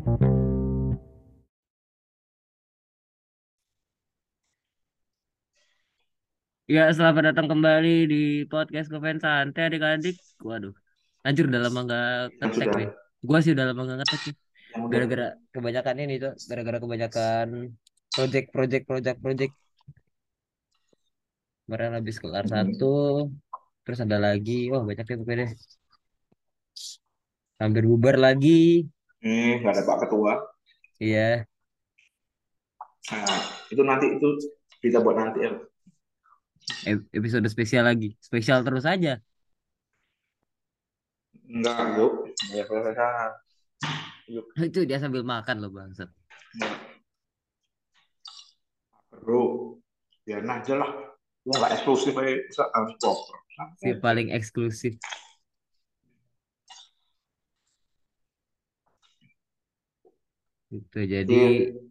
Ya, selamat datang kembali di podcast Kopen Santai adik-adik. Waduh, anjir udah lama yang ngetek nih. Gua sih udah lama nggak ngetek nih. udah Gara-gara kebanyakan ini tuh, gara-gara kebanyakan project, project, project, project. Kemarin habis kelar satu, terus ada lagi. Wah, banyak ya pokoknya deh. Hampir bubar lagi. Hmm, nggak ada Pak Ketua. Iya, Nah, itu nanti itu kita buat nanti ya. episode spesial lagi. Spesial terus aja. Enggak, yuk. Ya, selesai. Yuk, Itu dia sambil makan loh bangsat. enggak. Bro, biarin aja lah. Wah, nggak eksklusif aja. Si paling eksklusif. Itu jadi Iya.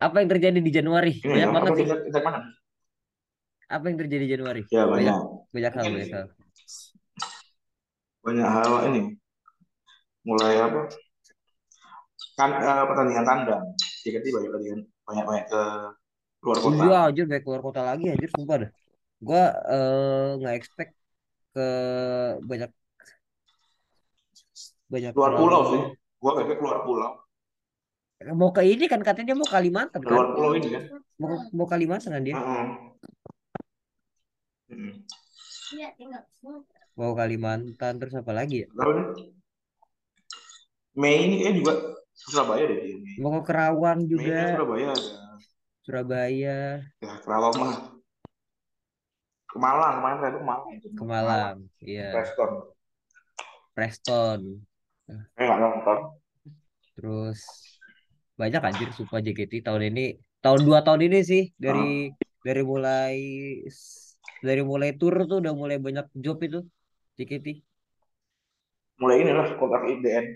apa yang terjadi di Januari? Ini Banyak ya, banget apa sih. kita, kita mana? Apa yang terjadi di Januari? Ya, Banyak, banyak. banyak hal, banyak hal. Banyak hal ini. Mulai apa? Kan eh, pertandingan tandang. Jadi banyak lagi kan. Banyak-banyak ke luar kota. Iya, anjir baik keluar kota lagi anjir sumpah dah. Gua eh, nggak expect ke banyak banyak Luar pulau sih. Gua kayaknya keluar pulau. Mau ke ini kan katanya mau Kalimantan kan? Keluar pulau ini kan. Mau mau Kalimantan kan dia? Heeh. Mm-mm. Mau Kalimantan terus apa lagi ya? Mei ini kayaknya juga Surabaya deh dia. Mei. Mau ke Kerawang Mei juga, Surabaya ada. Surabaya, Ya, Kerawang mah. Ke Malang, kemarin saya ke Malang. ke Malang, iya, Preston. Preston, Eh, nggak nonton. terus banyak anjir sumpah JKT tahun ini, tahun dua tahun ini sih dari dari mulai dari mulai tour tuh udah mulai banyak job itu JKT. Mulai inilah kontrak IDN.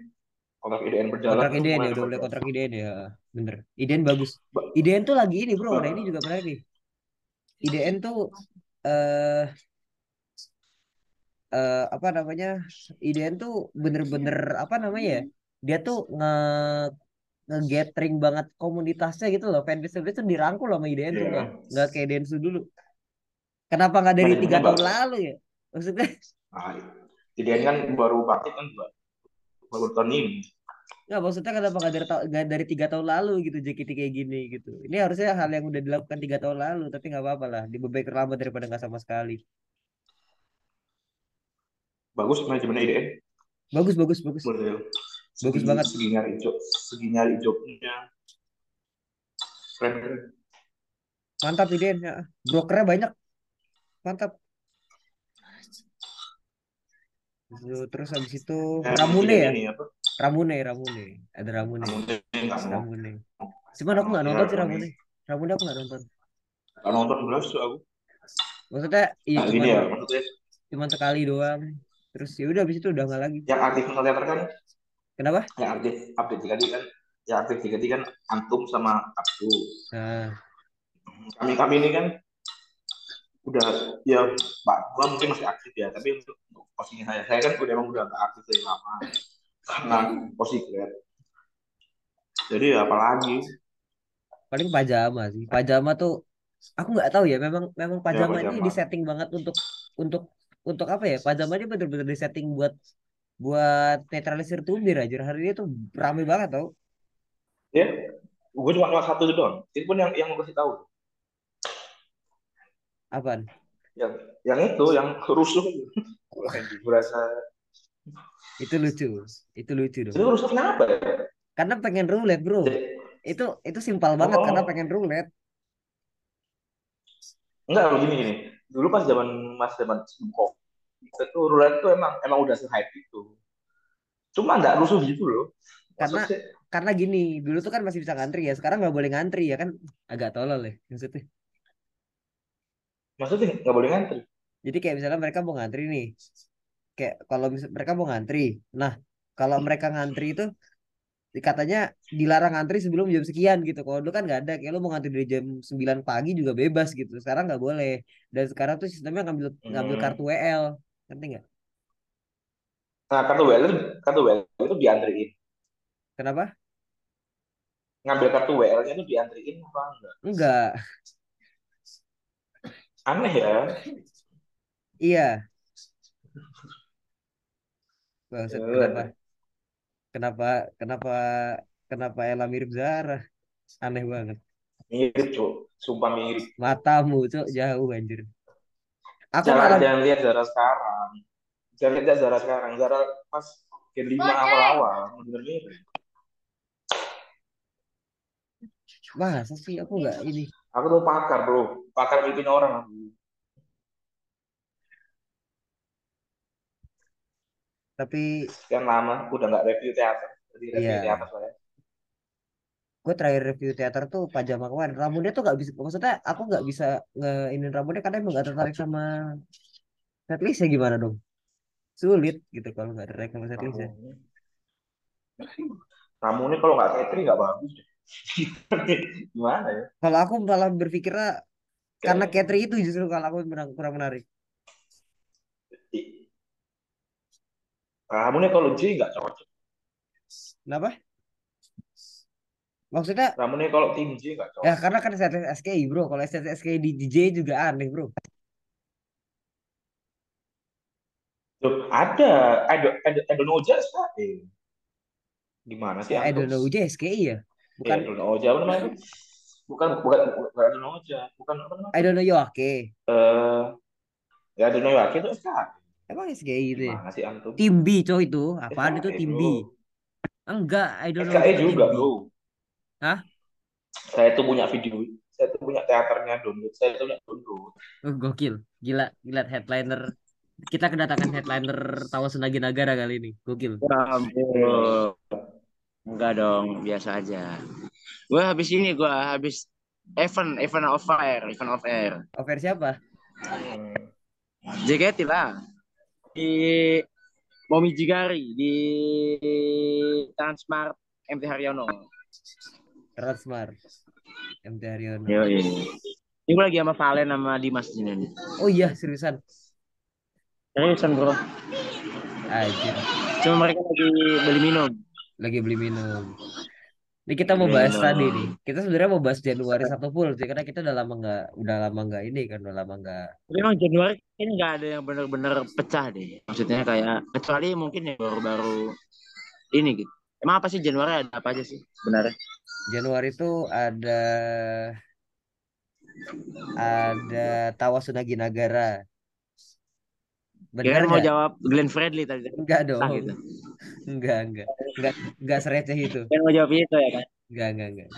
Kontrak IDN berjalan. Kontrak IDN ya udah mulai kontrak IDN ya, bener. IDN bagus. Ba- IDN tuh lagi ini bro, ada ini juga menarik nih. IDN tuh eh eh, apa namanya? IDN tuh bener-bener apa namanya ya? Dia tuh nge nge-gathering banget komunitasnya gitu loh. Fanbase fanbase tuh dirangkul sama IDN tuh Iya. bang. Nggak kayak Densu dulu. Kenapa nggak dari tiga tahun lalu ya? Maksudnya Nah, IDN kan baru bangkit kan. Baru tahun ini. nggak maksudnya kenapa nggak dari nggak dari tiga tahun lalu gitu JKT kayak gini gitu. Ini harusnya hal yang udah dilakukan tiga tahun lalu tapi nggak apa-apa lah. Dibebaik lama daripada nggak sama sekali. Bagus manajemen IDN. Bagus bagus bagus. Model. Bagus banget. segi nyari job, segi nyari jobnya. Keren. Mantap IDN ya. Brokernya banyak. Mantap. Terus- Terus habis itu Eh, Ramune ya. Ini apa? Ramune, Ramune. Ada Ramune. Mau. Ramune. Cuman aku nggak Ya, nonton sih Ramune. Ramune. Ramune aku nggak nonton. Nggak nonton belas aku. Maksudnya iya Nah, cuman ya, maksudnya cuman sekali doang. Terus ya udah habis itu udah nggak lagi. yang aktif teater kan, Kenapa? yang aktif update tiga kan, yang aktif tiga kan Antum sama Abdu. Nah, Kami kami ini kan udah ya Pak gua mungkin masih aktif ya, tapi untuk, posisinya saya, saya kan udah emang udah nggak aktif dari lama karena posisi. Jadi ya apalagi paling pajama sih. Pajama tuh aku nggak tahu ya. Memang memang pajama ini pajama. disetting banget untuk untuk untuk apa ya? Pajama ini bener-bener disetting buat buat netralisir tubir aja. Hari ini tuh rame banget tau. ya gue cuma kelas satu itu doang. Itu pun yang yang gue kasih tahu. Apaan? Yang yang itu yang rusuh. Gue rasa Itu lucu. Itu lucu itu dong. rusuh kenapa ya? Karena pengen roulette, Bro. Jadi, Itu itu simpel banget Oh. karena pengen roulette. Enggak begini gini. Dulu pas zaman mas zaman sebelum itu roulette tuh emang emang udah se-hype itu. Cuma nggak rusuh gitu loh. Karena- Maksudnya, Karena gini, dulu tuh kan masih bisa ngantri ya. Sekarang nggak boleh ngantri ya kan agak tolol ya maksudnya. maksudnya nggak boleh ngantri. Jadi kayak misalnya mereka mau ngantri nih. Kayak kalau mereka mau ngantri. Nah, kalau mereka ngantri itu katanya dilarang ngantri sebelum jam sekian gitu. Kalau dulu kan nggak ada. Kayak lo mau ngantri dari jam 9 pagi juga bebas gitu. Sekarang nggak boleh. Dan sekarang tuh sistemnya ngambil ngambil Hmm. kartu WL. Ngerti nggak? Nah, kartu WL itu, kartu WL itu diantriin. Kenapa? Ngambil kartu WL-nya itu diantriin apa enggak? Enggak. Aneh ya. Iya. Eh, kenapa? Kenapa? Kenapa? Kenapa Ella mirip Zara? Aneh banget. Mirip, Cuk. Sumpah mirip. Matamu tuh jauh anjir. Aku Jangan, malah jangan lihat Zara sekarang. Jangan lihat Zara sekarang. Zara pas 5 awal-awal. Bener mirip. masa sih aku nggak ini. Aku tuh pakar, bro. Pakar mimpin orang. aku. Tapi Sekian lama, udah nggak review teater. Jadi review Iya. teater saya. gue terakhir review teater tuh pajama kemarin. Ramunnya tuh nggak bisa. Maksudnya aku nggak bisa ngeinin Ramunnya karena emang nggak tertarik sama setlistnya gimana dong? Sulit gitu kalau nggak tertarik sama setlistnya. Kamu ini kalau nggak Tetri nggak bagus. Gimana ya? Kalau aku malah berpikirnya karena Katri itu justru kalau aku kurang menarik. Kamu ini kalau J nggak cocok. Kenapa? Maksudnya Kamu ini kalau tim J nggak cocok. ya karena kan setlist SKI bro. Kalau setlist SKI di DJ juga aneh bro. Loh, ada, ada, ada, ada Noja SKE. Gimana sih? I antum? don't know UJ SKI ya. Bukan Bukan Noja apa namanya? Bukan, bukan, bukan ada Noja. Bukan apa namanya? I don't know Yoake. Eh, ya ada Noja itu SKE. Emang SKI itu ya? Gimana sih antum? Tim B coy itu. Apaan itu tim B? Enggak, I don't know SKE tim juga, B. bro. Hah? Saya tuh punya video, saya tuh punya teaternya download, saya tuh punya download. Oh, gokil. Gila, gila headliner. Kita kedatangan headliner Tawa Senagi Nagara kali ini. Gokil. Ya ampun. Enggak dong, biasa aja. Gue habis ini, gue habis event, event of air, event of air. Over siapa? Hmm. JKT lah. Di Momijigari, di Transmart MT Haryono. Transmart. MT Haryono. Yo, ini gue lagi sama Valen sama Dimas di sini. Oh iya, seriusan. Seriusan bro. Anjir. Cuma mereka lagi beli minum. Lagi beli minum. Ini kita mau bahas tadi nih. Kita sebenarnya mau bahas Januari satu full sih, karena kita udah lama nggak, udah lama nggak ini kan, udah lama nggak. Tapi emang Januari ini nggak ada yang benar-benar pecah deh. Maksudnya kayak kecuali mungkin yang baru-baru ini gitu. Emang apa sih Januari ada apa aja sih sebenarnya? Januari itu ada ada Tawa Sunagi Nagara. Kira mau jawab Glenn Fredly tadi. Enggak dong. Gitu. Enggak, enggak. Enggak, enggak sereceh itu. Kira mau jawab itu ya kan? Enggak, enggak, enggak.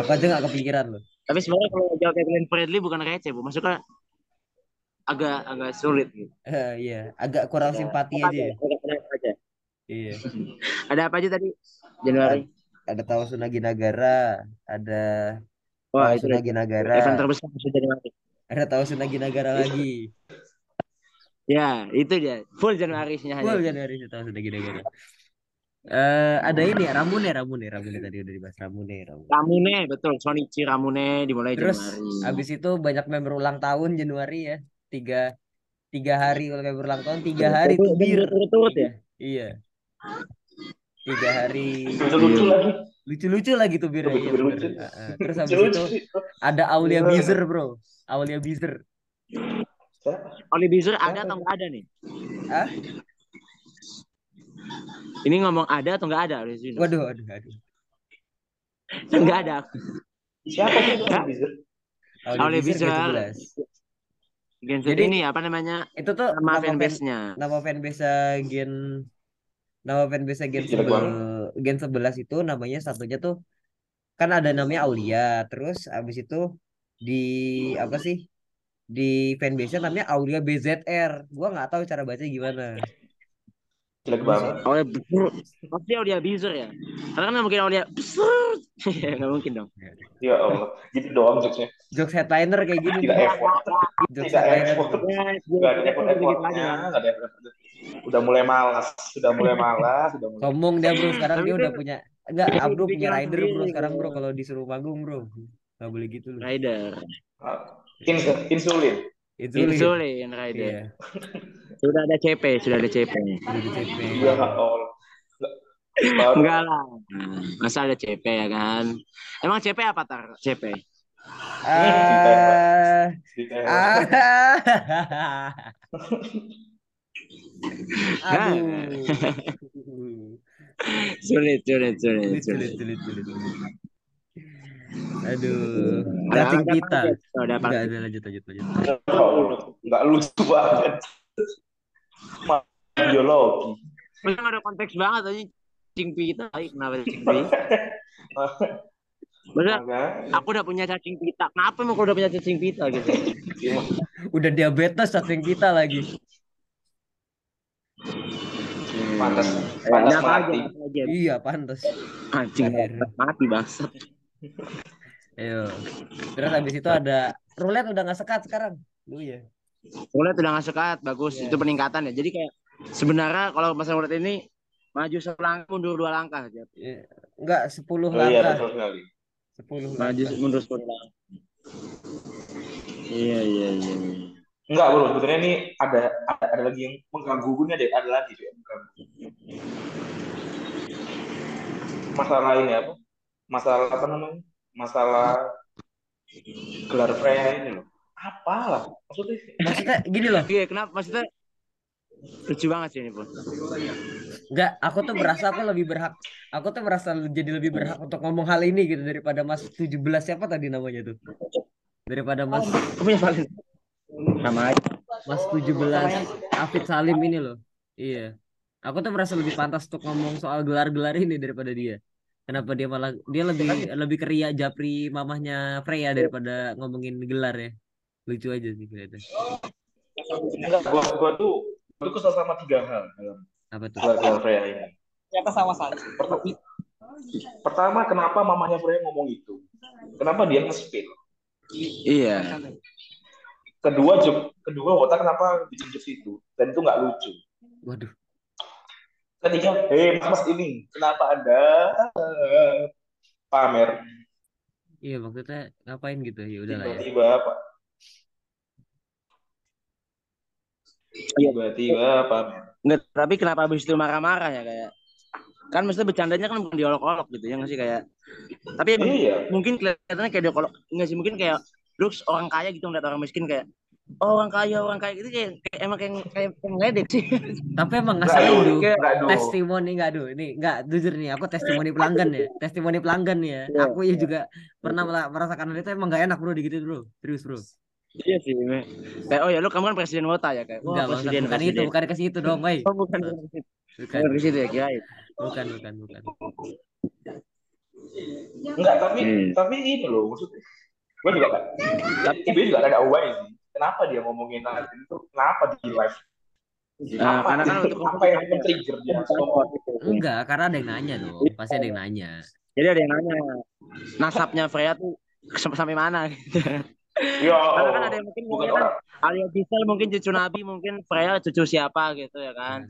Aku aja enggak kepikiran loh. Tapi sebenarnya kalau jawabnya Glenn Fredly bukan receh, Bu. Maksudnya agak agak sulit gitu. Eh, iya, agak kurang Ada simpati apa aja. ya. Ada, ada apa aja. Iya. Ada apa aja tadi? Januari. Ada Tawa Sunagi Nagara, ada Wah, itu Sunagi event Nagara, terbesar di Januari. ada Tawa Sunagi Nagara lagi. Ya, itu dia. Full Januari isinya Full. Januari Tawa Sunagi Nagara. Eh, ada ini Ramune, Ramune, Ramune tadi udah dibahas Ramune, Ramune. Ramune, betul. Sonichi Ramune dimulai Terus Januari. abis itu banyak member ulang tahun Januari ya, tiga tiga hari kalau member ulang tahun tiga hari tuh bir. Turut-turut ya? Iya, tiga hari Lucu-lucu lagi. lucu-lucu lagi tuh bir. Iya Lucu-lucu. bener. Heeh. Terus habis Lucu-lucu itu ada Aulia. Bizer bro, Aulia Bizer. Oli Bizer ada atau nggak ada nih? Ah, Ini ngomong ada atau nggak ada? Waduh, waduh, waduh. Nggak ada. Siapa sih. G11. Genset Jadi- ini apa namanya? Itu tuh Nama nama fan, fanbase-nya. nama fanbase Gen nama fanbase Gen sebel, Gen 11 itu namanya satunya tuh kan ada namanya Aulia terus abis itu di apa sih di fanbase namanya Aulia BZR gua nggak tahu cara baca gimana Jelek banget. Oleh Bizer. Pasti Aulia Bizer ya. Karena kan nggak mungkin Aulia Bizer. Nggak mungkin dong. Ya Allah. Gitu doang jokesnya. jokes headliner kayak gini Tidak effort. jokes Tidak effort. Ya, Gak ada gitu effort-effortnya. Gak ada effort Udah mulai malas. Sudah mulai malas. Sudah mulai. sombong dia bro sekarang dia udah punya enggak itu Abdul punya rider bro sekarang bro kalau disuruh manggung bro nggak boleh gitu loh Rider. Ins insulin. itu Insulin Rider. Sudah ada CP, sudah ada CP. Udah di CP. Iya nggak Enggak lah. Masa ada CP ya kan? Emang CP apa tar? CP. Nah. Aduh. Sulit, sulit, sulit, Sulit, sulit, sulit. Aduh. Ada paket, udah Enggak ada lanjut lanjut lanjut. Nggak lucu banget. Biologi. Nggak ada konteks banget aja. Cacing pita, kenapa cacing pita? Maka, aku udah punya cacing pita. Kenapa emang aku udah punya cacing pita gitu? Udah diabetes cacing pita lagi. Pantas, Eh, pantas apa mati. aja. Iya, pantas. Anjing, mati bangsat. Ayo. Terus habis itu ada roulette udah nggak sekat sekarang. Lu ya. Roulette udah nggak sekat, bagus. Iya. Itu peningkatan ya. Jadi kayak sebenarnya kalau masalah roulette ini maju selangkah mundur dua langkah aja. Eh, Enggak 10 Oh iya, langkah. betul sekali. 10 Maju langkah. mundur sepuluh langkah. Iya iya iya. iya. Enggak bro, sebetulnya ini ada, ada ada lagi yang mengganggu gue nih, ada, ada lagi tuh yang mengganggu. Masalah ini apa? Masalah apa namanya? Masalah gelar Freya ini loh. Apalah? Maksudnya Maksudnya gini loh. Iya, kenapa maksudnya lucu banget sih ini pun. Enggak, aku tuh merasa aku lebih berhak. Aku tuh merasa jadi lebih berhak untuk ngomong hal ini gitu daripada Mas 17 siapa tadi namanya tuh? Daripada Mas Kamu yang paling sama aja. Mas 17 Afid Salim ini loh. Iya. Aku tuh merasa lebih pantas untuk ngomong soal gelar-gelar ini daripada dia. Kenapa dia malah dia lebih lebih keria japri mamahnya Freya daripada ngomongin gelar ya. Lucu aja sih kelihatannya. enggak, gua, gua tuh gua tuh kesel sama tiga hal dalam Apa tuh? gelar Freya ini. Ternyata sama saja. Pertama, pertama, kenapa mamanya Freya ngomong itu? Kenapa dia nge-spin? Iya. Kedua, jok, kedua Wota kenapa bikin jokes itu? Dan itu nggak lucu. Waduh. Ketiga, hei mas, mas ini, kenapa anda eh, pamer? Iya maksudnya ngapain gitu ya udahlah ya. Tiba-tiba Iya. Tiba-tiba pamer. Nggak, tapi kenapa habis itu marah-marah ya kayak kan maksudnya bercandanya kan bukan diolok-olok gitu ya nggak sih kayak tapi emang Iya. mungkin kelihatannya kayak diolok nggak sih mungkin kayak lu orang kaya gitu ngeliat orang miskin kayak oh, orang kaya orang kaya gitu kayak, kayak emang kayak kayak, ngeledek sih Tapi emang Nggak, ngeselin Du. Du. Kayak- Nggak, Du. testimoni enggak aduh ini enggak jujur nih aku testimoni pelanggan ya testimoni pelanggan ya Iya. aku ya juga pernah merasakan hal itu emang gak enak bro digituin bro serius bro iya sih Me. kayak oh ya lu kamu kan presiden Wota ya kayak enggak maksud presiden bukan itu presiden. bukan ke situ dong oh bukan bukan ke situ. bukan Bukan ke situ ya kirain bukan bukan bukan Enggak, tapi Hmm. tapi ini loh maksudnya. Gue juga kan. Tapi dia juga ada away sih. Kenapa dia ngomongin Nadine itu? Kenapa di live? Nah, apa, karena kan untuk apa yang men-trigger dia? itu? enggak karena ada yang nanya dong pasti ada yang nanya jadi ada yang nanya nasabnya Freya tuh sampai sampai mana gitu. Ya, Karena kan Allah. ada yang mungkin bukan mungkin kan orang. Alia Gisel mungkin cucu Nabi mungkin Freya cucu siapa gitu ya kan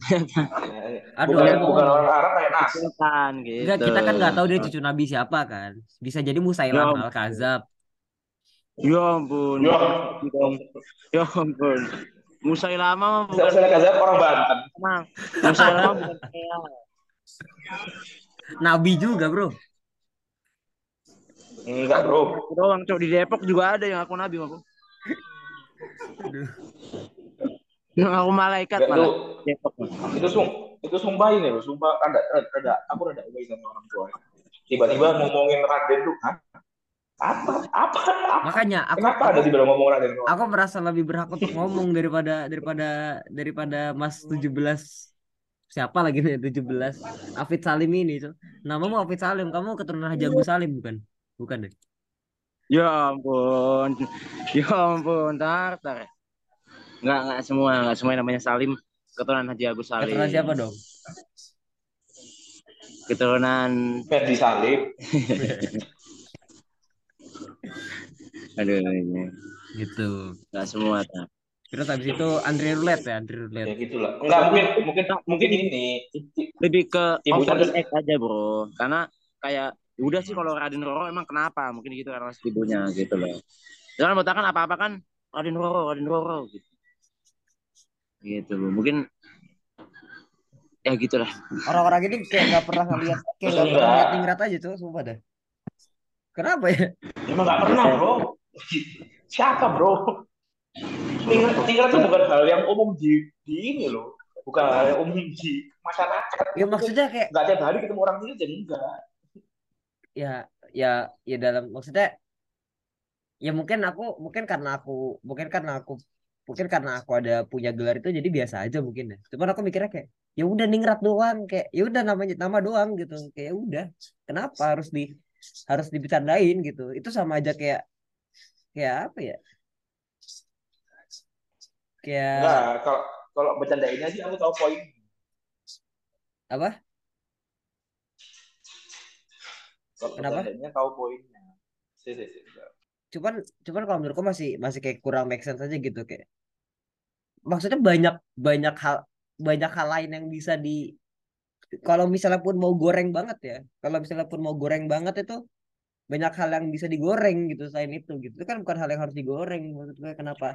Aduh, bukan, aduh. bukan orang Arab kayak Nas. kan gitu enggak kita kan nggak tahu dia cucu nabi siapa kan bisa jadi Musailam Ya. al Kazab ya ampun Ya. ya ampun Musailama bukan saya kazab orang Banten. Musailama bukan Freya nabi juga bro Enggak, Bro. Aku doang cok di Depok juga ada yang aku Nabi aku Aduh. yang aku malaikat itu malah Depok itu sum itu sumpah ini loh, sumpah ada ada aku ada away sama orang tua. Tiba-tiba ngomongin Raden tuh, hah? Apa? Apa? Apa? makanya aku Kenapa aku, ada di dalam ngomong Raden? aku merasa lebih berhak untuk ngomong daripada daripada daripada Mas 17 siapa lagi nih 17 Afid Salim ini tuh namamu Afid Salim kamu keturunan Haji Agus Salim bukan bukan deh. Ya ampun. Ya ampun tar tar nggak nggak semua nggak semua yang namanya Salim. Keturunan Haji Agus Salim. Keturunan siapa dong? Keturunan Ferdi Salim. aduh ini. Gitu. Nggak semua tar. terus habis itu Andre Roulette ya Andre Ya Roulette gitulah. Enggak mungkin mungkin mungkin ini. Lebih ke Ibu over aja bro. Karena kayak ya udah sih kalau Raden Roro emang kenapa mungkin gitu karena ibunya gitu loh jangan kan apa apa kan Raden Roro Raden Roro gitu gitu Bu. mungkin ya gitulah Orang-orang ini kayak nggak pernah ngeliat kayak nggak pernah ngeliat ningrat aja tuh, sumpah dah. Kenapa ya? Emang nggak pernah bro. Siapa bro? Tinggal, tinggal itu bukan hal yang umum di, di ini loh. Bukan hal yang umum di masyarakat. Ya maksudnya kayak Nggak tiap hari ketemu orang ini jadi enggak. Ya ya ya dalam maksudnya ya mungkin aku mungkin karena aku mungkin karena aku mungkin karena aku ada punya gelar itu jadi biasa aja mungkin ya. Cuman aku mikirnya kayak ya udah ningrat doang kayak ya udah namanya nama doang gitu. Kayak ya udah. Kenapa harus di harus dibicarain gitu. Itu sama aja kayak kayak apa ya? Kayak Enggak, kalau kalau bercanda ini aja aku tahu poin. apa? Kalau Kenapa? tahu poinnya. Si, si, si. Cuman cuman kalau menurutku masih masih kayak kurang make sense aja gitu kayak. Maksudnya banyak banyak hal banyak hal lain yang bisa di kalau misalnya pun mau goreng banget ya kalau misalnya pun mau goreng banget itu banyak hal yang bisa digoreng gitu selain itu gitu itu kan bukan hal yang harus digoreng maksud gue kenapa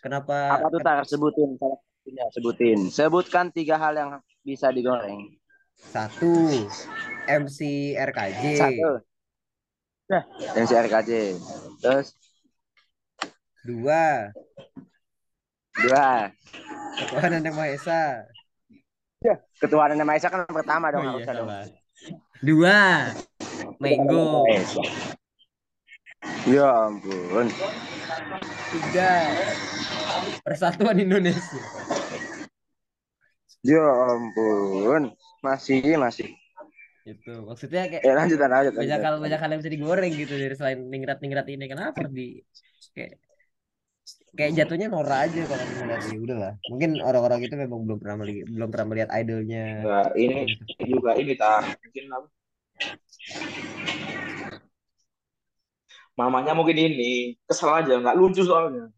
kenapa apa tuh tar sebutin salah satunya sebutin sebutkan tiga hal yang bisa digoreng satu MC RKJ satu. Nah MC RKJ terus? Dua. Dua. Ketuhanan yang maha esa. Ketua Nana Maisa kan pertama dong Oh iya, dong. dua. Maisa. ya ampun. Tiga. Persatuan Indonesia. Ya ampun. Masih masih itu maksudnya kayak eh lanjut lanjut lanjut. banyak hal banyak hal yang bisa digoreng gitu dari selain ningrat ningrat ini. Kenapa di kayak kayak jatuhnya Nora aja kalau ngeliat. Ya udahlah. Mungkin orang-orang itu memang belum pernah melihat belum pernah melihat idolnya. Enggak, ini juga ini tak mungkin apa? Mamanya mungkin ini. Kesel aja nggak lucu soalnya.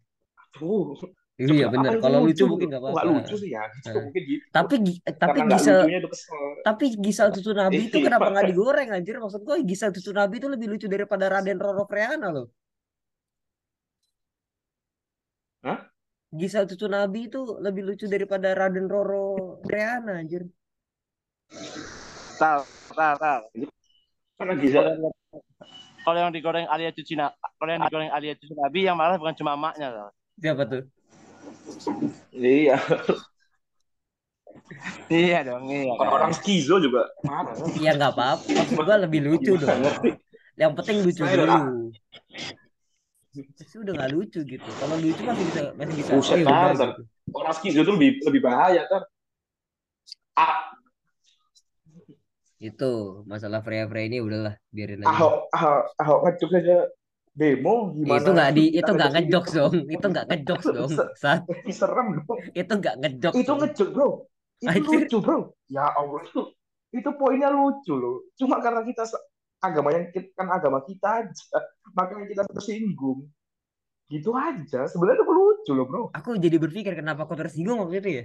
Aduh, iya itu kalau lucu mungkin nggak Nggak apa-apa lucu sih ya, Eh. mungkin gitu. tapi gi- tapi Karena Gisel tapi Gisel Tsunabi itu Iya. kenapa nggak digoreng anjir maksud gue Gisel Tsunabi itu lebih lucu daripada Raden Roro Freana loh Hah? Gisel Tsunabi itu lebih lucu daripada Raden Roro Freana anjir Tal, tal, tal. Karena Giza Kalau yang digoreng Alia cuci na- kalau yang digoreng Alia cuci Nabi yang marah bukan cuma emaknya loh. siapa tuh iya, Iya dong, iya. kan. orang-orang skizo juga marah. ya nggak apa-apa maksud lebih lucu Gimana dong yang penting lucu Saya dulu udah nggak lucu gitu kalau lucu masih bisa masih bisa Buset, oh, ya udah Tar. gitu. Orang skizo itu lebih lebih bahaya kan. Ah, itu masalah Freya Freya ini udahlah biarin aja Ahok, Ahok, Ahok ngecuk aja demo gimana? itu nggak di itu nggak gitu? dong itu nggak ngejokes dong saat Serem dong. itu nggak ngejokes Itu ngejok bro. Itu Anjir. lucu bro. Ya Allah itu itu poinnya lucu loh. Cuma karena kita agama yang kan agama kita aja, makanya kita tersinggung. Gitu aja. Sebenarnya itu lucu loh bro. aku jadi berpikir kenapa aku tersinggung waktu itu ya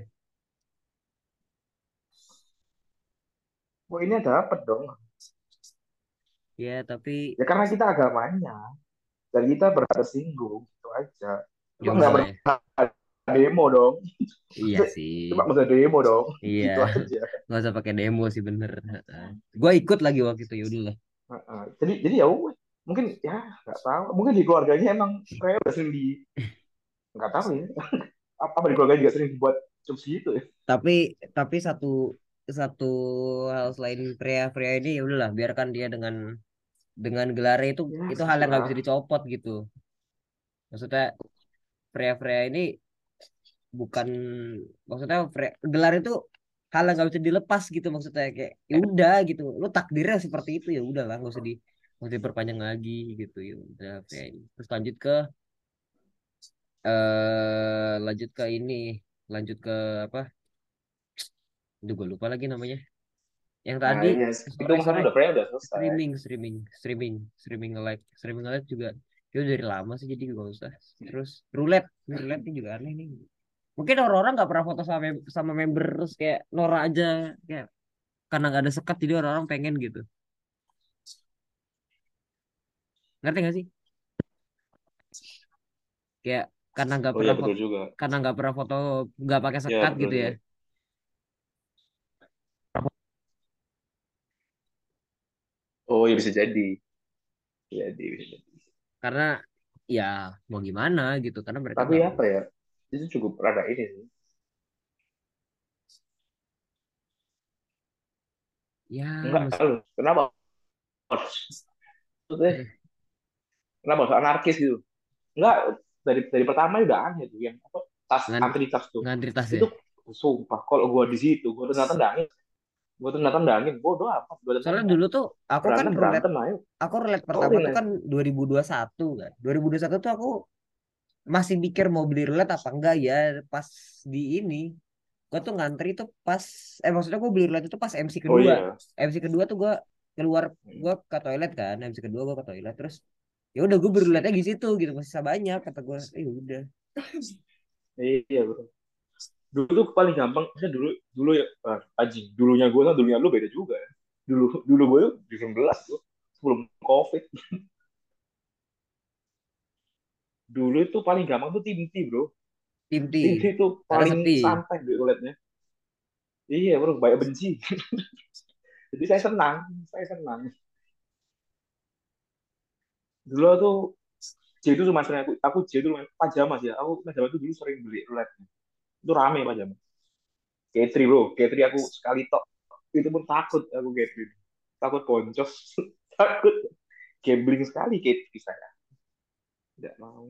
Poinnya dapat dong. ya tapi Ya karena kita agamanya dan kita berhak tersinggung gitu aja. Cuma nggak udahlah ya. berhak demo dong. iya sih Cuma nggak usah demo dong. iya Gitu aja. nggak usah pakai demo sih bener gue ikut lagi waktu itu ya udahlah Heeh. Jadi jadi ya mungkin ya nggak tahu. Mungkin di keluarganya emang kayak udah sering di nggak tahu ya. Apa di keluarganya juga sering dibuat jokes gitu ya. tapi tapi satu satu hal selain pria-pria ini ya udahlah biarkan dia dengan dengan gelarnya itu Ya, itu hal yang nggak bisa dicopot gitu. Maksudnya pria-pria ini bukan maksudnya Freya- gelar itu hal yang nggak bisa dilepas gitu maksudnya. Kayak ya udah gitu. Lu takdirnya seperti itu ya udahlah nggak usah di nggak usah diperpanjang lagi gitu ya udah ini. terus lanjut ke eh lanjut ke ini lanjut ke apa? Juga lupa lagi namanya yang Nah, tadi iya. Itu sore kan sore udah pernah udah selesai. streaming streaming streaming streaming live streaming live juga itu dari lama sih jadi gak usah terus roulette roulette ini juga aneh nih mungkin orang-orang nggak pernah foto sama sama member terus kayak Nora aja kayak karena nggak ada sekat jadi orang-orang pengen gitu ngerti gak sih kayak karena nggak Oh iya pernah betul foto juga. karena nggak pernah foto nggak pakai Ya sekat betul gitu ya betul. Iya bisa jadi. Jadi bisa jadi. karena ya mau gimana gitu karena mereka Tapi apa ya? Itu cukup rada ini sih. ya Enggak, loh. kenapa? Maksudnya, eh, kenapa harus anarkis gitu? Enggak, dari dari pertama udah aneh tuh yang apa tas ngan antri tas tuh. ngantri tas ya Itu sumpah kalau gua di situ, gua tuh tendangin, gua tuh tendangin, bodoh amat, gua soalnya dulu tuh aku kan Berantem ayo. aku roulette pertama Sorry tuh nih. kan 2021 kan 2021 tuh aku masih mikir mau beli roulette apa enggak ya pas di ini gua tuh ngantri tuh pas eh maksudnya gua beli roulette itu pas MC Oh kedua iya. MC kedua tuh gua keluar gua ke toilet kan MC kedua gua ke toilet terus ya udah gue beli roulette di situ gitu masih sisa banyak kata gua eh udah Iya bro. Dulu tuh paling gampang, maksudnya dulu dulu ya, ah, anjing, dulunya gua sama dulunya lu beda juga ya. Dulu dulu gua tuh 19 tuh sebelum COVID. Dulu itu paling gampang tuh tim T bro. tim T Tim karena paling santai di roulette-nya. Iya bro, banyak benci. Jadi saya senang, saya senang. Dulu tuh J itu cuma sering aku, aku J itu pajama sih ya. Aku pajama tuh dulu sering beli roulette. Itu rame pajama. K3 bro, K3 aku sekali tok. Itu pun takut aku K3. Takut boncos. takut. Gambling sekali K3 saya. Tidak mau.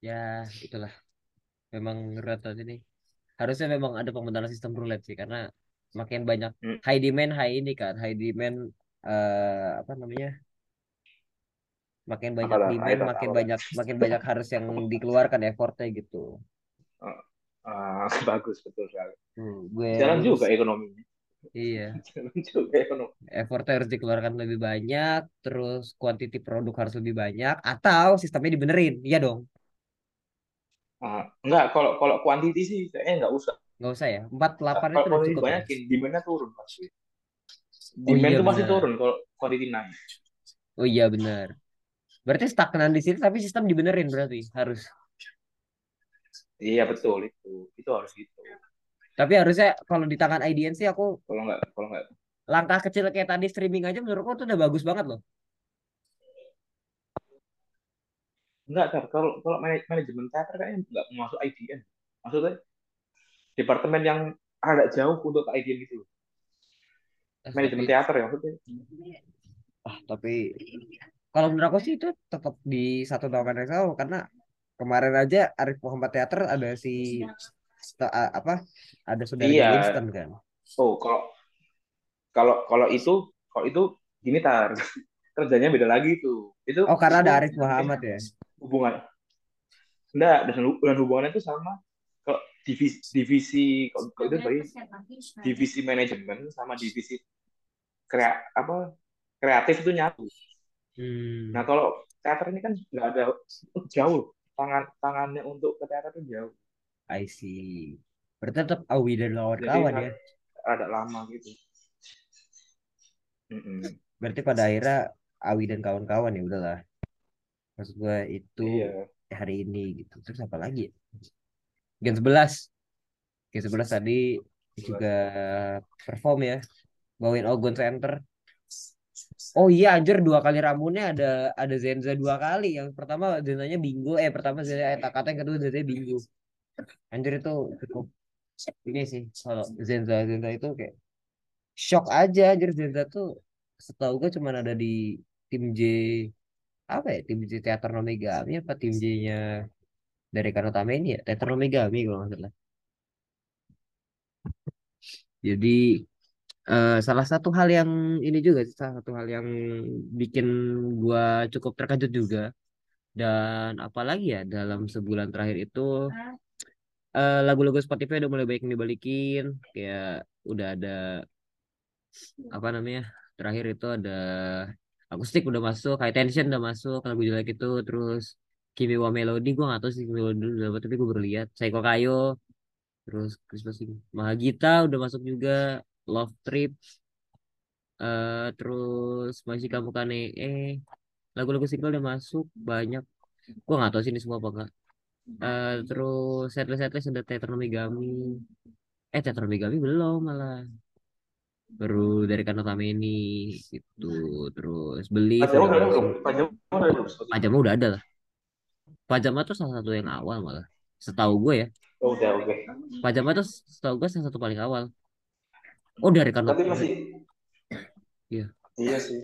ya itulah memang aja nih harusnya memang ada pembenaran sistem roulette sih karena makin banyak Hmm. high demand high ini kan high demand eh apa namanya makin banyak demand makin tahu. banyak makin banyak harus yang dikeluarkan effortnya gitu Ah, bagus betul sekali. hmm, gue Jalan lulus juga ekonominya. iya Jalan juga ekonomi. effortnya harus dikeluarkan lebih banyak terus quantity produk harus lebih banyak atau sistemnya dibenerin iya dong Ah, enggak, kalau kalau quantity sih kayaknya enggak usah. nggak usah ya 48 itu Kalau udah cukup ya banyakin, demand-nya turun pasti. oh Demand iya tuh pasti turun kalau quantity naik. oh iya benar berarti stagnan di sini tapi sistem dibenerin berarti harus Iya betul itu. Itu harus gitu. Tapi harusnya kalau di tangan IDN sih aku Kalau enggak kalau enggak langkah kecil kayak tadi streaming aja menurutku tuh udah bagus banget loh. enggak Tar. kalau kalau manaj- manajemen teater kayaknya enggak masuk IDN. Maksudnya departemen yang agak jauh untuk ke IDN gitu. Manajemen teater ya maksudnya. ah, tapi kalau menurut aku sih itu tetap di satu naungan yang sama karena kemarin aja Arif Muhammad Teater ada si apa ada saudaranya Iya. Winston kan. Oh, kalau kalau kalau itu kalau itu gini tar kerjanya beda lagi tuh. Itu Oh karena ada Arif Muhammad ya. hubungan enggak dan, dan hubungannya itu sama kalau divisi divisi kalau kalau itu bagi divisi manajemen sama divisi krea apa kreatif itu nyatu. Hmm. Nah kalau teater ini kan nggak ada jauh tangan tangannya untuk ke teater itu jauh. I see. Berarti tetap Awi dan Jadi kawan-kawan ya. ada lama gitu. Mm-mm. Berarti pada akhirnya Awi dan kawan-kawan ya udahlah. Maksud gue itu Iya. hari ini gitu. Terus apa lagi? ya? Gen 11. Gen 11 tadi juga perform ya. Bawain Ogon Center. Oh iya anjir dua kali Ramunnya ada ada Zenza dua kali. Yang pertama Zenzanya Bingo, eh pertama Zenza Eta Kata, yang kedua Zenza Bingo. Anjir itu cukup ini sih kalau Zenza Zenza itu kayak shock aja anjir Zenza tuh setahu gue cuma ada di tim J apa ya tim J Teater Nomegami apa tim J-nya dari Kanotame ini ya Teater Nomegami kalau nggak salah. Jadi eh, salah satu hal yang ini juga sih, salah satu hal yang bikin gua cukup terkejut juga. Dan apalagi ya dalam sebulan terakhir itu eh, lagu-lagu Spotify udah mulai baik dibalikin. Kayak udah ada apa namanya terakhir itu ada akustik udah masuk high tension udah masuk lagu jelek itu terus Kimi wa Melody gua nggak tahu sih Kimi wa Melody udah apa tapi gue baru lihat Psycho Kayo terus Christmas Mahagita udah masuk juga Love Trip. Eh terus masih kamu kane eh lagu-lagu single udah masuk banyak. Gua nggak tahu sih ini semua apa enggak Eh terus setlist setlist ada Tetromigami eh Tetromigami belum malah. Baru dari Kano Kameni gitu. Terus beli Pajama udah ada belum? Pajama udah ada lah. Pajama tuh salah satu yang awal malah. Setahu gue ya. Oh, udah oke. Pajama tuh setahu gue salah satu paling awal oh dari Kano Tapi masih Iya. Iya sih.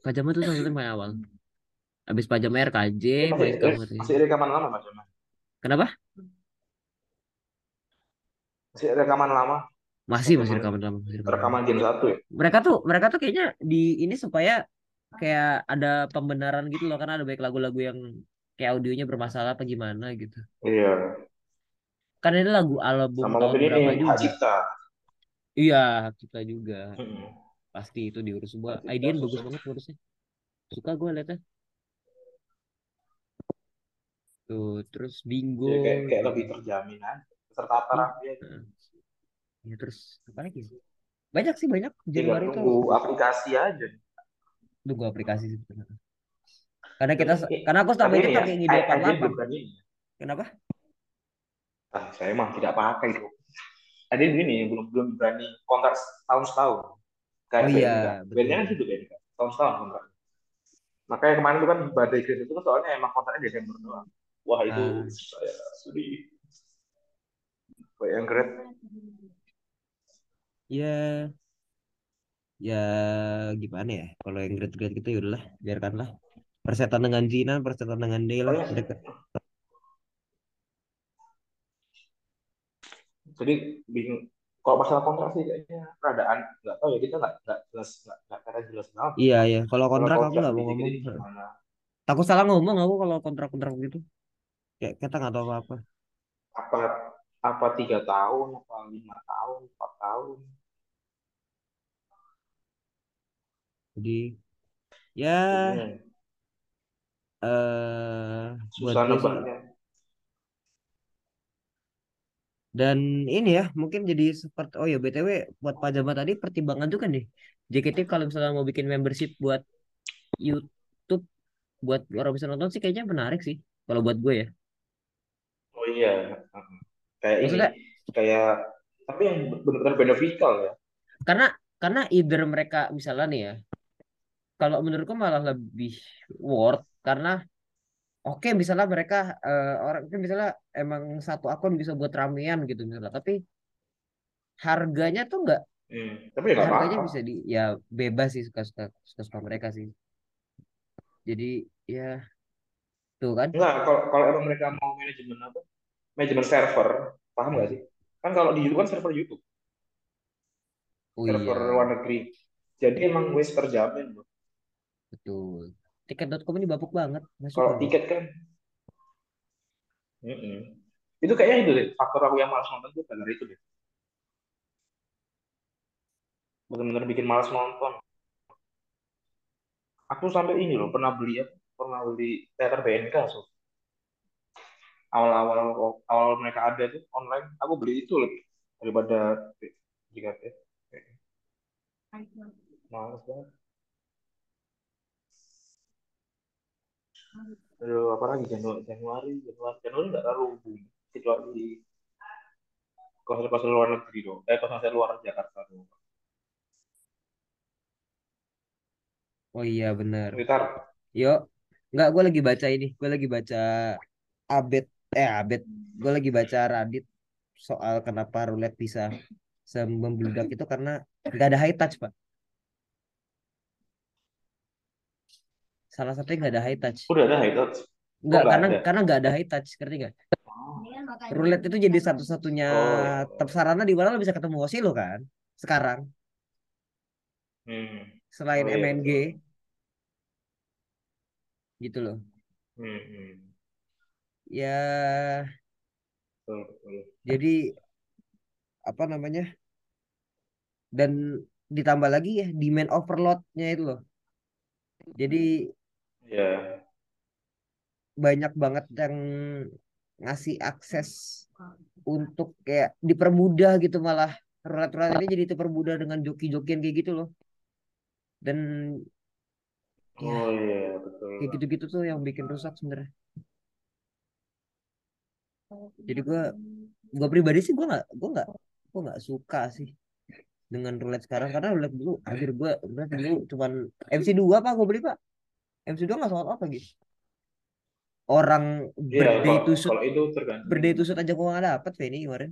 Pajama tuh yang paling awal Habis Pajama RKJ masih, eh, katanya masih rekaman lama Pajama. kenapa Masih rekaman lama. masih masih rekaman lama masih rekaman. Rekaman jam satu ya. mereka tuh mereka tuh kayaknya di ini supaya kayak ada pembenaran gitu loh karena ada banyak lagu-lagu yang kayak audionya bermasalah apa gimana gitu Iya. kan ini lagu album Sama tahun berapa juga Cipta. Iya hak cipta juga Mm-mm. pasti itu diurus semua Aidian bagus banget ngurusnya suka gue liatnya tuh terus bingo Ya, kayak, kayak gitu. lebih terjamin aja. Tertata rapi aja. Heeh. ya terus apa lagi banyak sih banyak Tinggal Januari tunggu aplikasi aja. tunggu aplikasi sih karena kita Tapi, karena aku selama ini ini ya, pakai Aidian 48 belum berani. kenapa Ah, saya mah tidak pakai itu. Aidian ini belum belum berani kontrak tahun setahun. Kayak Oh iya. BNK kan gitu BNK. Tahun setahun kontrak. Makanya kemarin itu kan badai Grand itu kan soalnya emang kontraknya Desember doang. Wah itu Ah. saya sedih. Yang Grand. ya ya gimana ya kalau yang grade-grade gitu ya udahlah biarkanlah persetan dengan Jinan persetan dengan Dela Soalnya- deket Jadi bingung. Kalau masalah kontrak sih kayaknya radaan nggak tahu ya kita nggak nggak jelas nggak karena jelas banget. iya iya kalau Kalau kontrak aku kontrak nggak mau ngomong gimana? takut salah ngomong aku kalau kontrak-kontrak gitu kayak kita nggak tahu apa-apa Apa apa tiga tahun apa lima tahun empat tahun jadi ya Bingung. eh buat susah gue sih nebaknya. Dan ini ya mungkin jadi seperti oh ya BTW buat pajama tadi pertimbangan juga nih JKT kalau misalnya mau bikin membership buat YouTube buat orang bisa nonton sih kayaknya menarik sih kalau buat gue ya. Oh iya, kayak ini Maksudnya- kayak tapi yang benar-benar beneficial ya. karena karena either mereka misalnya nih ya kalau menurutku malah lebih worth karena oke misalnya mereka eh, orang itu misalnya emang satu akun bisa buat ramean gitu misalnya tapi harganya tuh nggak Hmm. Tapi ya harganya apa-apa. bisa di ya bebas sih suka suka suka suka mereka sih jadi ya tuh kan Enggak, kalau kalau emang mereka mau manajemen apa? Manajemen server, paham nggak sih? Kan kalau di YouTube kan server YouTube, oh server iya luar negeri. Jadi emang wis terjamin loh. betul tiket.com ini bapuk banget masuk Kalau loh. tiket kan, Mm-mm. itu kayaknya itu deh. Faktor aku yang malas nonton tuh gara itu deh. Benar-benar bikin malas nonton. Aku sampai ini loh pernah beli apa? Pernah beli teater BNK so. Awal-awal awal mereka ada tuh online, aku beli itu lebih daripada JKT. Males banget. Aduh, apa lagi Januari, Januari, Januari, Januari nggak terlalu boom. Kecuali konser-konser luar negeri dong. Eh, konser luar Jakarta dong. oh iya bener Twitter. Yuk, nggak gue lagi baca ini, gue lagi baca Abet, eh Abet, gue lagi baca Radit soal kenapa roulette bisa membludak itu karena nggak ada high touch pak. Salah satunya nggak ada high touch. Udah ada itu. Nggak nggak karena ada? karena nggak ada high touch, ngerti nggak? Roulette itu jadi satu-satunya Oh. tempat sarana di mana lo bisa ketemu Osi lo kan sekarang Hmm. selain Oh, iya, MNG gitu loh. Hmm, hmm. Ya betul. jadi apa namanya? Dan ditambah lagi ya demand overloadnya itu loh. Jadi Ya. banyak banget yang ngasih akses untuk kayak dipermudah gitu malah roulette ini jadi dipermudah dengan joki-jokian kayak gitu loh. dan ya Oh iya betul. kayak gitu-gitu tuh yang bikin rusak sebenarnya jadi gue gue pribadi sih gue nggak gue nggak gue nggak suka sih dengan roulette sekarang karena roulette dulu akhir gue roulette dulu cuman MC2 pak gue beli pak MC2 nggak soal apa gitu orang Iya kalau to shoot kalau itu tergantung. to shoot aja gue nggak dapet Feni kemarin.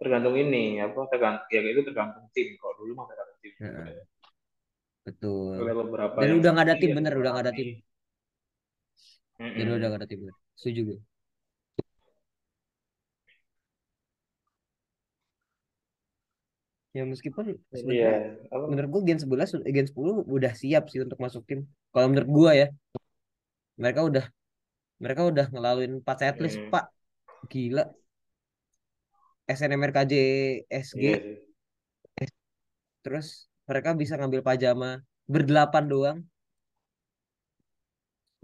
Tergantung ini apa tergantung ya itu tergantung tim. Kalau dulu mah tergantung tim. Heeh. betul. Ada beberapa dan udah nggak ada sepi tim bener udah nggak ada tim. jadi udah nggak ada tim bener. Setuju gue ya meskipun Iya sebenarnya apa? menurut gue Gen 11 eh, Gen 10 udah siap sih untuk masuk tim kalau menurut gue ya mereka udah mereka udah ngelaluin 4 setlist Hmm. pak. Gila. SNMRKJ SG sih. terus mereka bisa ngambil pajama berdelapan doang.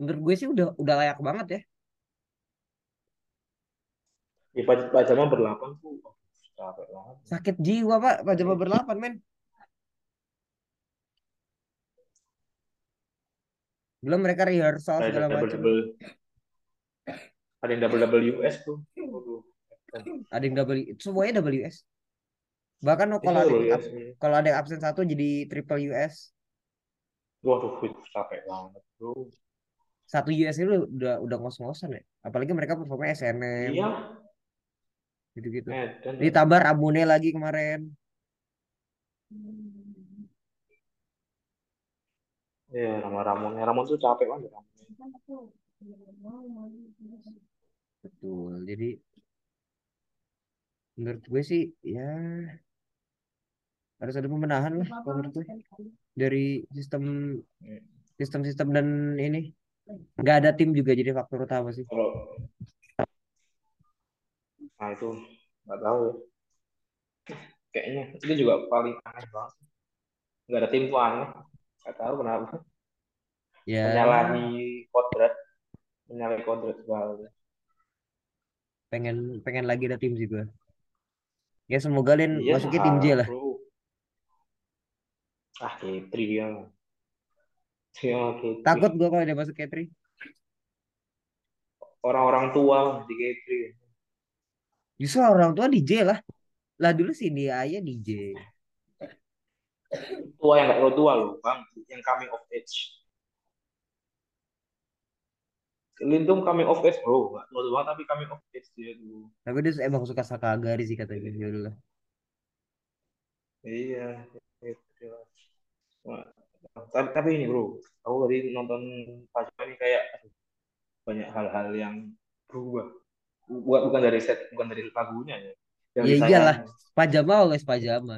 Menurut gue sih udah udah layak banget ya paj- pajama berdelapan tuh capek banget. sakit jiwa pak. Pajama berdelapan men. Belum mereka rehearsal Ada segala double macam. double ada yang double double US tuh. Ada yang double semuanya WS bahkan Itu kalau ada double US. ab- kalau ada yang absen satu jadi triple US Waduh, capek banget, bro. satu US itu udah udah ngos-ngosan ya. Apalagi mereka performanya SNM Iya, gitu-gitu Medan. ya. ditambah Ramune lagi kemarin Iya, nama Ramon. Ramon tuh capek banget. Ramon. betul jadi menurut gue sih ya harus ada pembenahan lah kalau menurut gue dari sistem sistem-sistem dan ini nggak ada tim juga jadi faktor utama sih Kalau nah itu nggak tahu ya. Kayaknya itu juga paling aneh banget. Nggak ada tim tuh aneh. Nggak tahu kenapa. ya Menyalahi kodrat. Menyalahi kodrat sekali. pengen pengen lagi ada tim sih gue ya semoga Len Iya, masuknya tim J lah bro. Ah, Kitri dia. Dia Kitri. takut gue kalau dia masuk K3 Orang-orang tua di Kitri. Justru orang tua DJ lah lah dulu sih dia aja DJ Tua yang terlalu tua loh, bang. Yang coming of age. Lindung coming of age, bro. Nggak tua tua tapi coming of age dia dulu. tapi dia emang suka Sakagari sih katanya ya udah lah Iya. Wah, Tapi, tapi ini bro, aku tadi nonton Pajama ini kayak banyak hal-hal yang berubah. Bukan bukan dari set, bukan dari lagunya ya. Yang Ya disayang. iyalah. pajama always pajama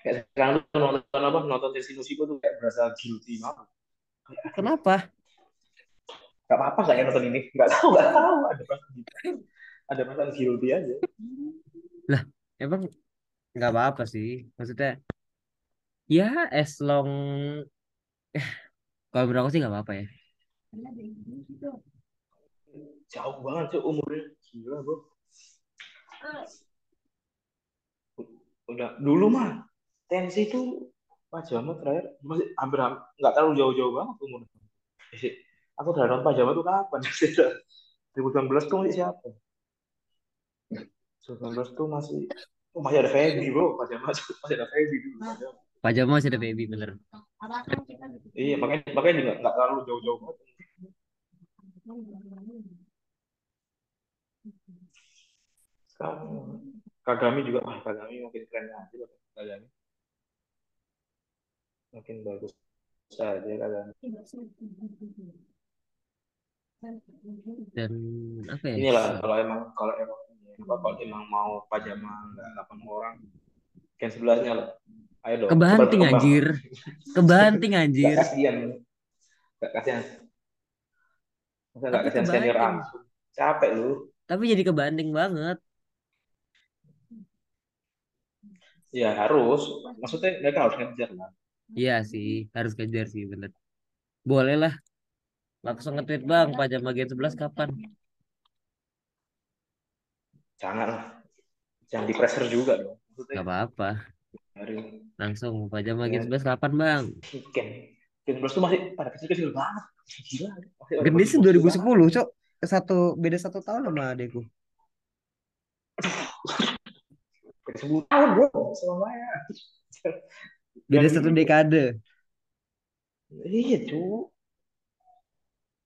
Kayak sekarang tuh nonton apa? Nonton Chelsea Musico tuh kayak berasa guilty banget. kenapa Gak apa-apa gak ya nonton ini? Gak tahu, gak tahu. Ada perasaan gitu. Ada perasaan guilty aja. emang nggak apa-apa sih maksudnya ya as long eh kalau menurut aku sih nggak apa-apa ya Jauh banget sih umurnya. Gila bro. Udah dulu mah tensi itu pajama terakhir masih hampir nggak terlalu jauh-jauh banget umurnya. Eh, Aku udah nonton pajama tuh kapan? 2019 tuh masih siapa? 2019 tuh masih oh, masih ada Feby bro pajama masih ada Feby dulu pajama. pajama masih ada baby bener Iya makanya makanya juga nggak terlalu jauh-jauh banget. Kagami juga ah Kagami makin keren aja loh Kagami makin bagus saja Kagami. dan apa ya Inilah kalau emang kalau emang kalau emang mau pajama nggak 8 orang kan sebelahnya lah. Ayo dong. kebanting anjir kebanting anjir kasihan. Kasihan. Masa nggak kasihan senior langsung. Capek lu. tapi jadi kebanting banget Ya harus. Maksudnya mereka harus ngejar lah. iya sih harus kejar sih bener boleh lah langsung nge-tweet bang pajama gen 11 kapan Jangan lah. jangan di pressure juga dong Gak maksudnya apa-apa. dari Langsung pajama Ya. Gen 11 kapan bang? Gen Gen 11 tuh masih pada kecil-kecil banget Gendis bocil-bocil banget. 2010 cok. Satu beda satu tahun sama adekku. 10 tahun bro sama saya Beda satu dekade. iya cu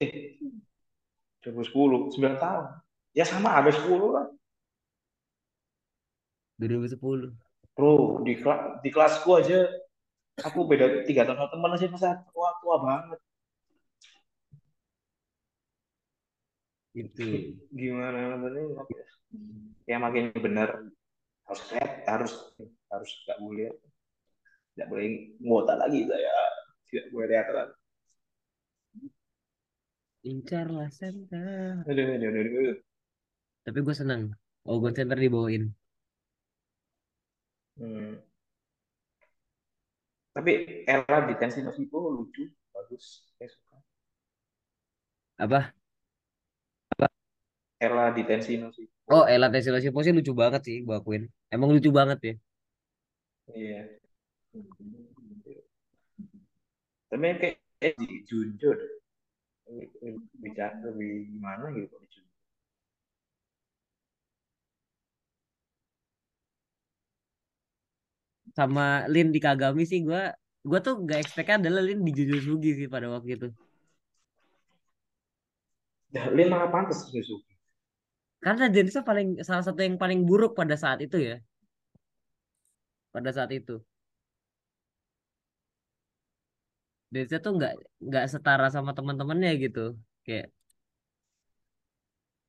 eh 2010 9 tahun ya sama ada 10 lah 2010. bro di kelas di kelasku aja aku beda tiga tahun sama teman aja masa tua tua banget Itu. gimana namanya ya makin benar harus lihat harus harus nggak boleh nggak boleh ngota lagi saya tidak boleh lihat lagi Incarlah center. aduh aduh aduh, aduh. Tapi gue seneng. Ogon center dibawain. Hmm. tapi era di Tensino itu lucu bagus saya suka Apa? Era di Tensino sih Oh, Ella Tesila Sipo sih lucu banget sih gue akuin. Emang lucu banget ya. iya tapi kayak eh, di Junjo deh bicara lebih gimana gitu di Junjo. Sama Lin di Kagami sih gue gue tuh gak expect adalah Lin di Sugi sih pada waktu itu. Ya, Lin malah pantas Suzuki. Karena jenisnya paling salah satu yang paling buruk pada saat itu ya. Pada saat itu. Jenisnya tuh nggak nggak setara sama teman-temannya gitu. Kayak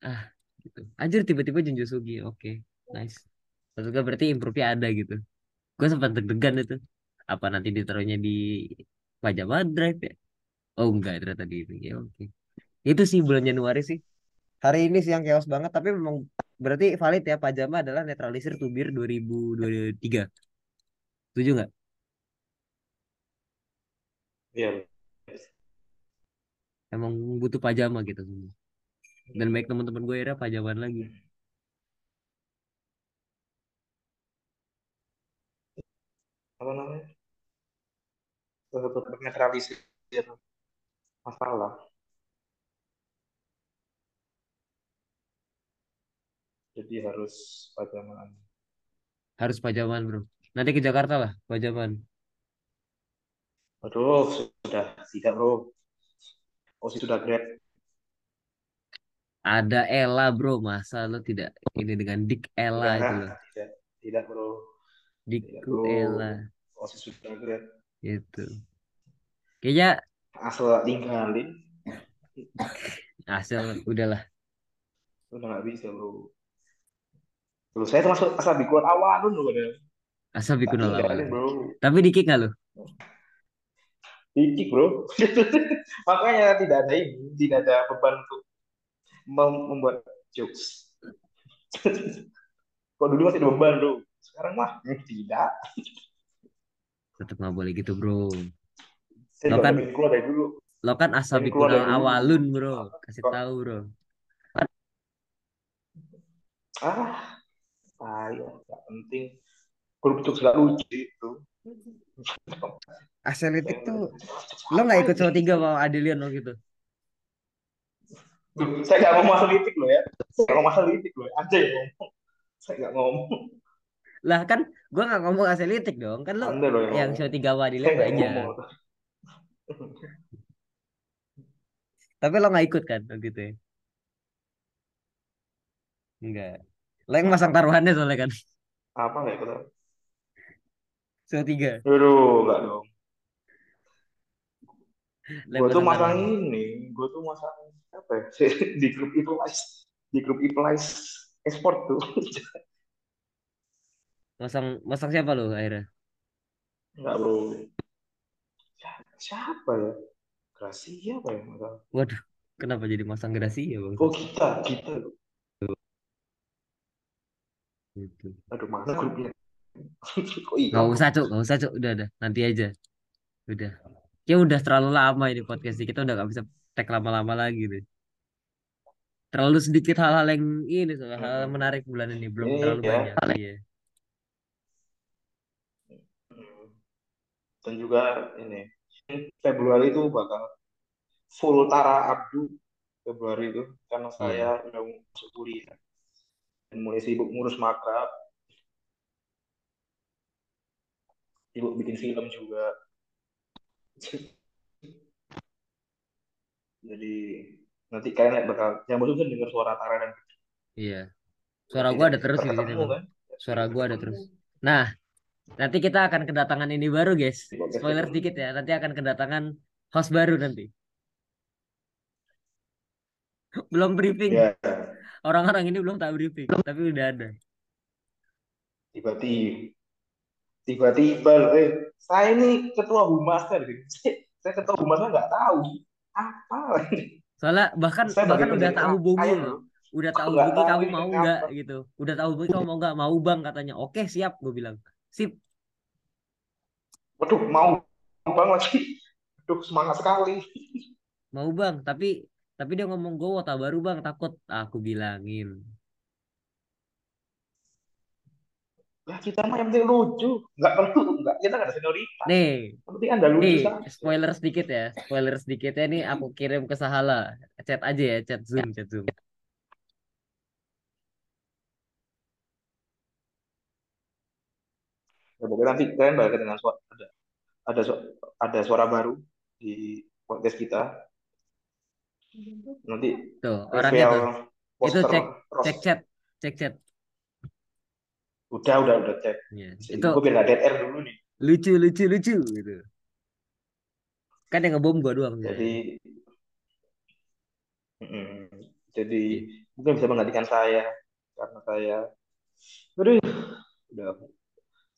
ah gitu. Anjir tiba-tiba Junjo Sugi. Oke, nice. Terus gue berarti improve-nya ada gitu. Gue sempat deg-degan itu. Apa nanti ditaruhnya di Pajama Drive ya? Oh enggak ternyata di ini. Ya oke. Itu sih bulan Januari sih. Hari ini sih yang chaos banget tapi memang berarti valid ya Pajama adalah netralisir Tubir 2023. Setuju nggak? Iya. Emang butuh pajama gitu semua. Dan baik teman-teman gue era pajaman lagi. Apa namanya? Netralisir masalah. Jadi harus pajaman. Harus pajaman bro. Nanti ke Jakarta lah pajaman. Aduh, sudah tidak bro. Osi sudah grab. Ada Ella bro. Masa lo tidak ini dengan Dik Ella Enggak, itu tidak, tidak bro. Dikku bro. Ella. Osi sudah grab. Itu. Kayaknya Asal tinggalin, hasil udahlah. udah nggak bisa bro. Lu saya termasuk asal bikuan awal dulu udah. Asal bikin Tak lawan. tinggalin, bro. Tapi dikit nggak lo? Dikit bro. Makanya tidak ada ini, tidak ada beban untuk mem- membuat jokes. Kok dulu masih ada beban bro. Sekarang mah hmm, tidak. Tetap nggak boleh gitu bro. Saya Lo kan- keluar dari dulu. Lo kan asal dulu. awalun bro. Kasih tahu bro. Ah, ayo, nggak penting. Grup jokes nggak lucu itu. Aselitik tuh lo nggak ikut sama tiga sama Adelian lo gitu. Saya nggak mau masuk litik loh ya. Saya nggak mau masuk litik loh. Aja yang ngomong. Saya nggak ngomong. Lah kan gue nggak ngomong aselitik dong. Kan lo Anda yang show tiga banyak. ngomong. Tapi lo nggak ikut kan waktu itu ya? Enggak. Lo yang masang taruhannya soalnya kan. Apa nggak ikut? Show tiga. Aduh, nggak dong. Gue tuh masang masang taruhan. ini. Gue tuh masang apa ya? Di grup Iplies. Di grup Iplies Esport tuh. Masang masang siapa lo akhirnya? Nggak bro. Siapa, ya? Gracia apa ya? Tahu. Waduh, kenapa jadi masang Gracia bang? Oh kita, kita. Gitu. Aduh mana grupnya? Kok iya? Gak usah cuk, gak usah cuk, udah udah, nanti aja. Udah. Ya udah terlalu lama ini podcast ini. kita udah gak bisa tag lama-lama lagi deh. terlalu sedikit hal-hal yang ini soal hal Hmm. menarik bulan ini belum Ini terlalu ya. banyak iya Hmm. Dan juga ini Februari itu bakal full Tara Abdu Februari itu karena iya saya udah masuk kuliah dan mulai sibuk ngurus makrab, sibuk bikin film juga. Jadi nanti kalian lihat bakal yang baru kan dengar suara Tara dan iya. Suara gua ada terus di sini kan? suara gua ada terus. Nah nanti kita akan kedatangan ini baru guys. Spoiler sedikit ya. Nanti akan kedatangan host baru nanti. Belum briefing. Ya, orang-orang ini belum tak briefing tapi udah ada. Tiba-tiba tiba-tiba loh, eh saya ini ketua humas kan saya ketua humasnya nggak tahu apa. Soalnya bahkan saya bahkan udah orang hubungi udah hubungi tahu kamu ini mau nggak gitu. Udah tak hubungi kamu mau nggak mau bang katanya. Oke siap gue bilang. Sip. Waduh mau bang lagi. Aduh semangat sekali. Mau bang tapi tapi dia ngomong gue wota baru bang takut. Aku bilangin. Lah kita mah yang penting lucu. Nggak perlu nggak. Kita nggak ada senioritas. Nih. Yang penting anda lucu nih saja spoiler sedikit ya spoiler sedikit ya. Nih aku kirim ke Sahala. Chat aja ya chat zoom chat zoom. Ya, pokoknya nanti kalian bakal dengan suara ada ada ada suara baru di podcast kita nanti tuh orangnya tuh. Itu cek Ros cek chat cek chat. Udah udah udah cek. Ya Jadi itu gue biar dead air dulu nih. Lucu lucu lucu gitu. Kan yang ngebom gua doang. Jadi mm, jadi Iya. mungkin bisa menggantikan saya karena saya aduh udah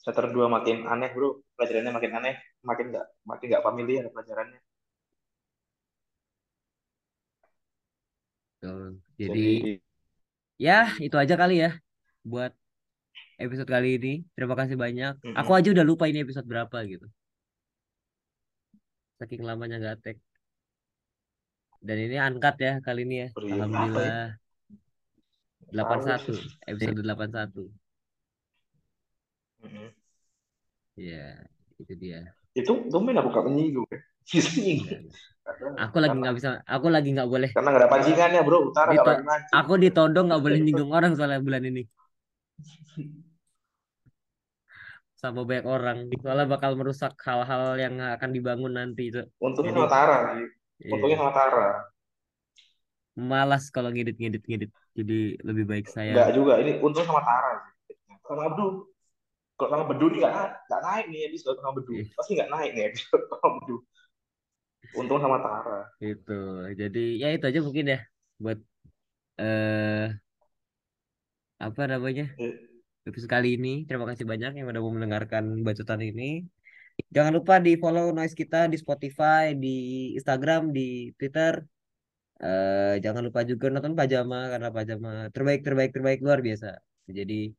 semester dua makin aneh bro. Pelajarannya makin aneh makin nggak makin nggak familiar pelajarannya Tuh. jadi ya itu aja kali ya buat episode kali ini. Terima kasih banyak. Aku mm-mm. aja udah lupa ini episode berapa gitu. Saking lamanya nggak tag. Dan ini angkat ya kali ini ya. Ya alhamdulillah. Nggak tahu 81 episode 81 Mm-mm. ya itu dia itu domain aku gak menyinggung Enggak, enggak. aku lagi nggak bisa aku lagi nggak boleh. Karena nggak ada pancingannya bro. Utara dito aku ditodong nggak boleh nyinggung orang soalnya bulan ini. Sama banyak orang. Soalnya bakal merusak hal-hal yang akan dibangun nanti itu. Untungnya jadi sama Tara sih untungnya iya, sama Tara malas kalau ngedit ngedit ngedit jadi lebih baik saya. Nggak juga. Ini untung sama Tara sama Abdul kalau sama Bedu nih nggak nggak naik nih kalau sama Bedu. Ih, pasti nggak naik nih kalau sama Bedu. Untung sama Tara. Itu jadi ya itu aja mungkin ya buat eh apa namanya Eh, episode kali ini. Terima kasih banyak yang udah mau mendengarkan bacotan ini. Jangan lupa di follow noise kita di Spotify di Instagram di Twitter. Eh jangan lupa juga nonton Pajama karena Pajama terbaik terbaik terbaik luar biasa. Jadi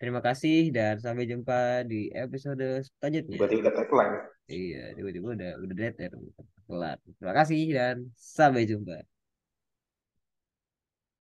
terima kasih dan sampai jumpa di episode selanjutnya. Tiba-tiba udah tagline. Iya tiba-tiba udah udah dead air. Kelar terima kasih dan sampai jumpa